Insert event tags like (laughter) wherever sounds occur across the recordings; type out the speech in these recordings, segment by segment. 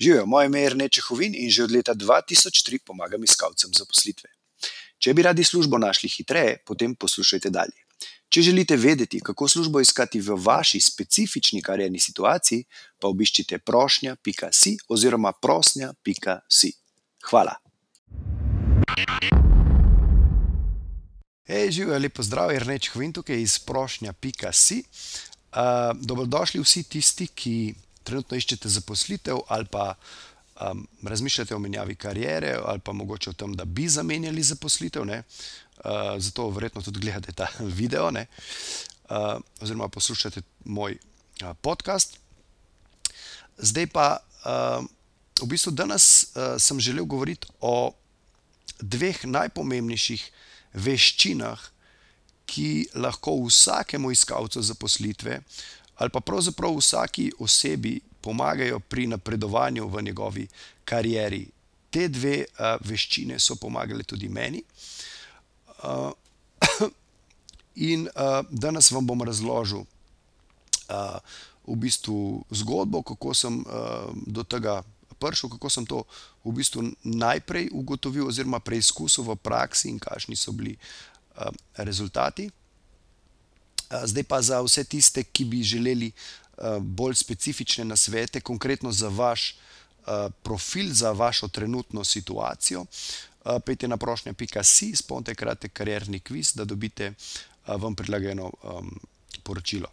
Živijo, moje ime je Rneče Hovin in že od leta 2003 pomagam iskalcem zaposlitve. Če bi radi službo našli hitreje, potem poslušajte dalje. Če želite vedeti, kako službo iskati v vaši specifični karjerni situaciji, pa obiščite prošnja.si oziroma prosnja.si. Hvala. Hej, živijo, lepo zdrav, je Rneče Hovin tukaj iz prošnja.si. Uh, dobrodošli vsi tisti, ki trenutno iščete zaposlitev ali pa um, razmišljate o menjavi kariere ali pa mogoče o tem, da bi zamenjali zaposlitev. Uh, zato verjetno tudi gledate ta (laughs) video ne? uh, oziroma poslušate moj uh, podcast. Zdaj pa uh, v bistvu danes uh, sem želel govoriti o dveh najpomembnejših veščinah, ki lahko vsakemu iskalcu zaposlitve ali pa pravzaprav vsaki osebi pomagajo pri napredovanju v njegovi karieri. Te dve uh, veščine so pomagale tudi meni. Uh, in uh, danes vam bom razložil uh, v bistvu zgodbo, kako sem uh, do tega prišel, kako sem to v bistvu najprej ugotovil, oziroma preizkusil v praksi, in kakšni so bili uh, rezultati. Zdaj pa za vse tiste, ki bi želeli bolj specifične nasvete, konkretno za vaš profil, za vašo trenutno situacijo, pejte na prošnja.si, spomnite kratek karierni kviz, da dobite vam prilagajeno poročilo.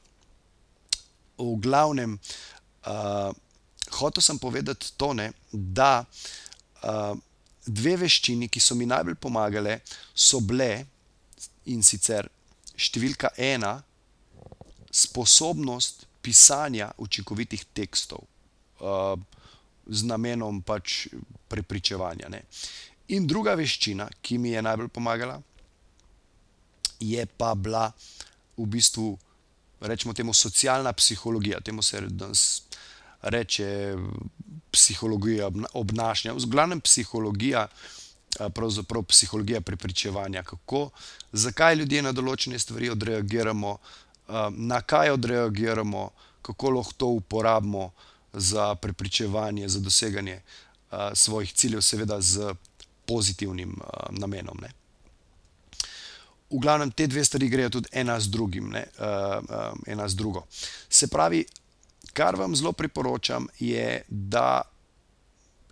V glavnem, hotel sem povedati to, ne, da dve veščini, ki so mi najbolj pomagale, so bile in sicer številka ena, sposobnost pisanja učinkovitih tekstov uh, z namenom pač prepričevanja. Ne. In druga veščina, ki mi je najbolj pomagala, je pa bila v bistvu, rečemo temu, socialna psihologija, temu se danes reče psihologija obnašanja, v glavnem psihologija. Pravzaprav psihologija prepričevanja, kako, zakaj ljudje na določene stvari odreagiramo, na kaj odreagiramo, kako lahko to uporabimo za prepričevanje, za doseganje svojih ciljev, seveda z pozitivnim namenom. Ne. V glavnem, te dve stvari grejo tudi ena z drugim, ne, ena z drugo. Se pravi, kar vam zelo priporočam, je, da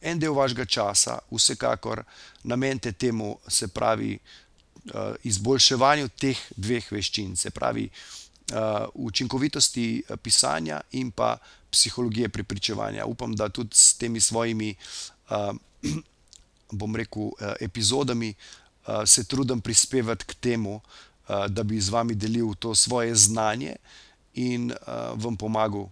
en del vašega časa, vsekakor namenite temu, se pravi, uh, izboljševanju teh dveh veščin, se pravi, uh, učinkovitosti eh, pisanja in pa psihologije prepričevanja. Upam, da tudi s temi svojimi, (clears throat) bom rekel, epizodami se trudim prispevati k temu, da bi z vami delil to svoje znanje in vam pomagal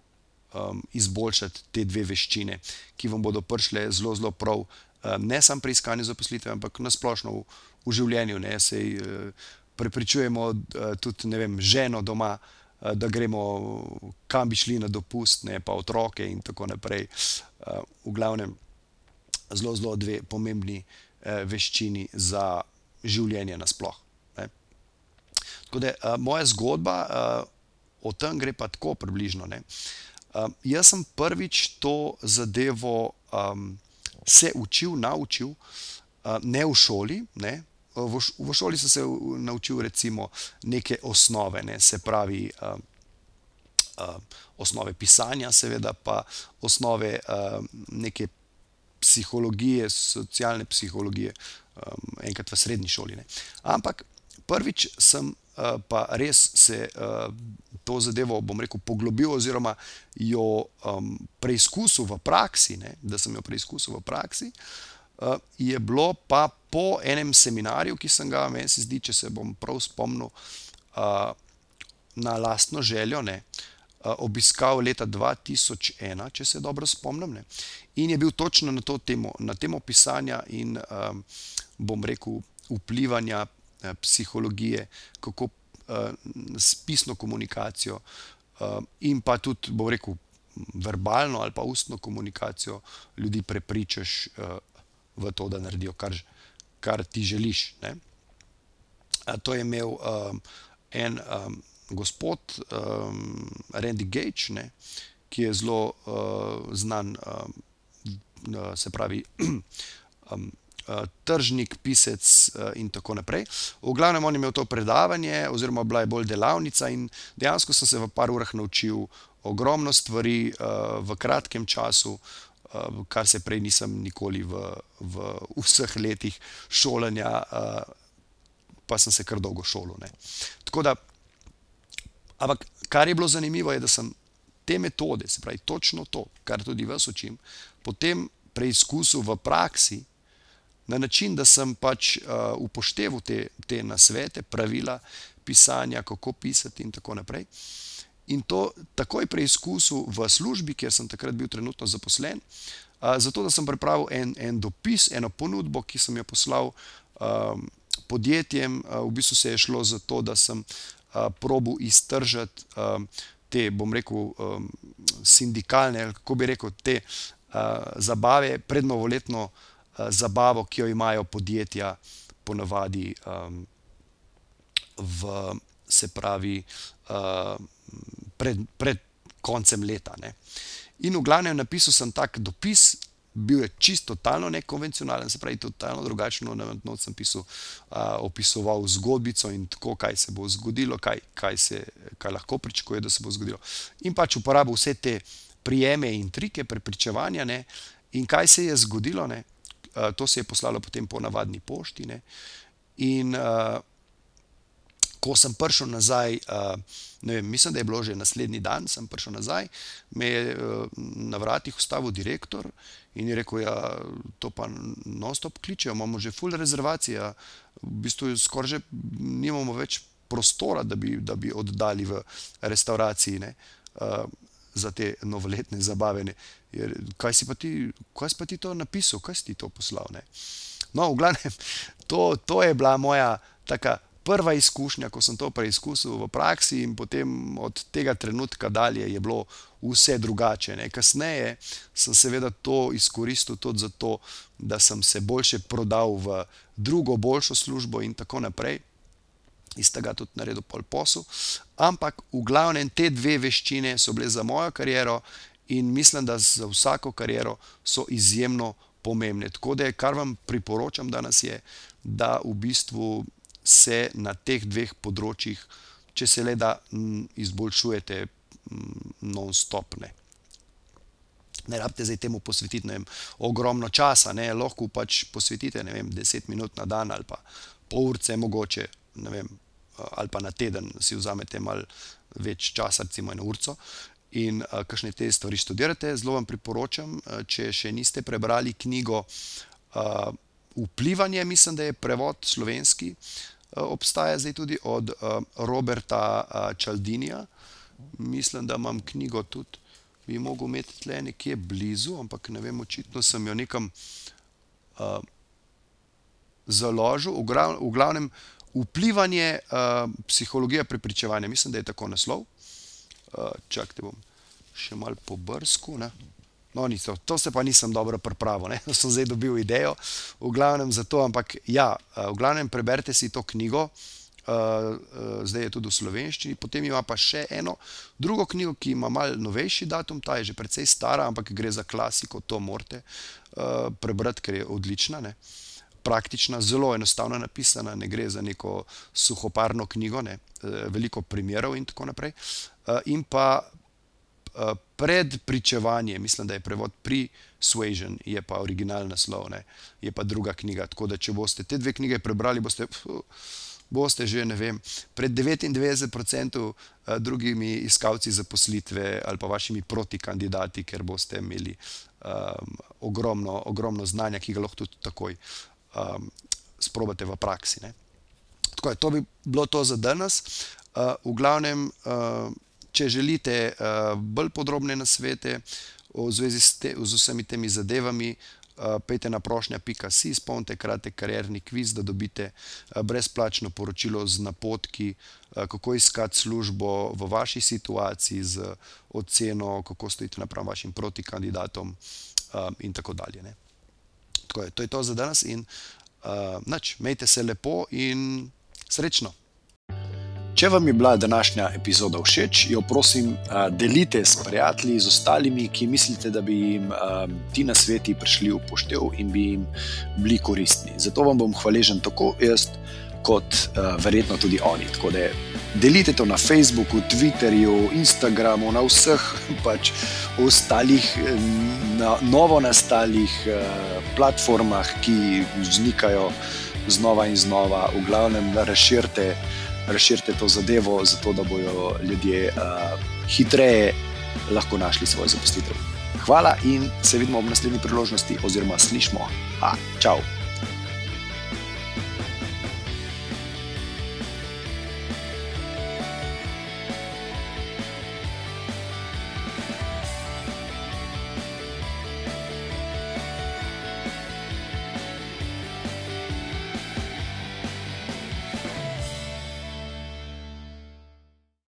um, izboljšati te dve veščine, ki vam bodo prišle zelo, zelo prav, um, ne samo pri iskanju zaposlitve, ampak na splošno v, v življenju. Ne, sej, uh, prepričujemo uh, tudi vem, ženo doma, uh, da gremo kam bi šli na dopust, ne pa otroke in tako naprej. Uh, v glavnem, zelo, zelo dve pomembni uh, veščini za življenje nasplošno. Da uh, moja zgodba uh, o tem gre pa tako približno. Uh, Um, jaz sem prvič to zadevo um, se učil, naučil, uh, ne v šoli. Ne. V, v šoli sem se naučil recimo neke osnove, ne, se pravi uh, uh, osnove pisanja, seveda pa osnove uh, neke psihologije, socialne psihologije, um, enkrat v srednji šoli. Ne. Ampak prvič sem pa res se. Uh, to zadevo, bom rekel, poglobil, oziroma jo preizkusil v praksi, ne, da sem jo preizkusil v praksi, uh, je bilo pa po enem seminarju, ki sem ga, meni se zdi, če se bom prav spomnil, uh, na lastno željo, ne, obiskal leta 2001, če se dobro spomnim. Ne, in je bil točno na to temo, na temo pisanja in, um, bom rekel, vplivanja. Psihologije, kako uh, s pisno komunikacijo uh, in pa tudi, bo rekel, verbalno ali pa ustno komunikacijo ljudi prepričaš v to, da naredijo, kar, kar ti želiš. Uh, to je imel um, en um, gospod, um, Randy Gage, ne, ki je zelo uh, znan. Um, se pravi, (clears throat) tržnik, pisec, in tako naprej. V glavnem, on je imel to predavanje oziroma bila je bolj delavnica in dejansko sem se v par urah naučil ogromno stvari, v kratkem času, kar se prej nisem nikoli v, v vseh letih šolanja, pa sem se kar dolgo šolal, ne. Tako da, ampak kar je bilo zanimivo, je, da sem te metode, se pravi točno to, kar tudi vas učim, potem preizkusil v praksi na način, da sem pač, upošteval te, te nasvete, pravila pisanja, kako pisati in tako naprej. In to takoj preizkusil v službi, kjer sem takrat bil trenutno zaposlen, zato da sem pripravil en, en dopis, eno ponudbo, ki sem jo poslal, podjetjem, v bistvu se je šlo za to, da sem, probal iztržiti, te, bom rekel, sindikalne, ali kako bi rekel, te, zabave pred novoletno, zabavo, ki jo imajo podjetja ponavadi, v, se pravi, pred, pred koncem leta, ne. In v glavnem napisal sem tak dopis, bil je čisto totalno nekonvencionalen, se pravi totalno drugačno, not sem pisal, opisoval zgodbico in tako, kaj se bo zgodilo, kaj, kaj se, kaj lahko pričakuje, da se bo zgodilo. In pač uporabil vse te prijeme in trike prepričevanja, ne. In kaj se je zgodilo, ne? To se je poslalo potem po navadni pošti, ne, in, ko sem prišel nazaj, ne vem, mislim, da je bilo že naslednji dan, sem prišel nazaj, me je, na vratih ustavil direktor in je rekel: "Ja, to pa nonstop kličejo, imamo že ful rezervacij, a v bistvu skoraj že nimamo več prostora, da bi, da bi oddali v restavraciji, ne, za te novoletne zabave, ne." kaj si pa ti, kaj si pa ti to napisal, kaj si ti to poslal, ne. No, v glavnem, to, to je bila moja taka prva izkušnja, ko sem to preizkusil v praksi, in potem od tega trenutka dalje je bilo vse drugače, ne, kasneje sem seveda to izkoristil tudi zato, da sem se boljše prodal v drugo boljšo službo in tako naprej. Iz tega tudi naredil pol posel, ampak v glavnem te dve veščini so bile za mojo kariero in mislim, da za vsako kariero so izjemno pomembne, tako da, kar vam priporočam danes, je, da v bistvu se na teh dveh področjih, če se le da, izboljšujete, nonstop, ne. Rabite zdaj temu posvetiti, vem, ogromno časa, ne, lahko pač posvetite, vem, deset minut na dan ali pa pol urice mogoče, ne vem, ali pa na teden si vzamete malo več časa, recimo eno urico, in, kakšne te stvari študirate, zelo vam priporočam, če še niste prebrali knjigo, Vplivanje, mislim, da je prevod slovenski, obstaja zdaj tudi od, Roberta, Cialdinija. Mislim, da imam knjigo tudi, bi mogel imeti tule nekje blizu, ampak ne vem, očitno sem jo nekam, založil, v glavnem, Vplivanje, psihologija prepričevanja, mislim, da je tako naslov. čakajte, bom še malo pobrskal, ne. No, to, to se pa nisem dobro pripravil, ne, (laughs) to sem zdaj dobil idejo, v glavnem zato, ampak ja, v glavnem preberite si to knjigo, zdaj je tudi v slovenščini, potem ima pa še eno drugo knjigo, ki ima malo novejši datum, ta je že precej stara, ampak gre za klasiko, to morate, prebrati, ker je odlična, ne. Praktična, zelo enostavno napisana, ne gre za neko suhoparno knjigo, ne, veliko primerov in tako naprej. in pa, Predpričevanje, mislim, da je prevod Persuasion, je pa originalni naslov, ne. Je pa druga knjiga, tako da če boste te dve knjigi prebrali, boste, boste že, ne vem, pred devetindevetdeset procentov, drugimi iskalci zaposlitve ali pa vašimi protikandidati, ker boste imeli, ogromno, ogromno znanja, ki ga lahko tudi takoj, sprobate v praksi, ne. Tako je, to bi bilo to za danes, v glavnem, če želite, bolj podrobne nasvete v zvezi s z vsemi temi zadevami, pojdite na prošnja pika si, izpolnite kratek karierni kviz, da dobite, brezplačno poročilo z napotki, kako iskati službo v vaši situaciji z oceno, kako stojite napram vašim protikandidatom, in tako dalje, ne. Tako je, to je to za danes in, nič, imejte se lepo in srečno. Če vam je bila današnja epizoda všeč, jo prosim, delite s prijatelji, z ostalimi, ki mislite, da bi jim ti na sveti prišli v poštev in bi jim bili koristni. Zato vam bom hvaležen tako jaz, kot verjetno tudi oni. Tako da delite to na Facebooku, Twitterju, Instagramu, na vseh (laughs) pač ostalih, na novo nastalih platformah, ki vznikajo znova in znova, v glavnem, razširite razširite to zadevo, zato da bodo ljudje uh, hitreje lahko našli svojo zaposlitev. Hvala in se vidimo ob naslednji priložnosti, oziroma slišmo. Ha, čau!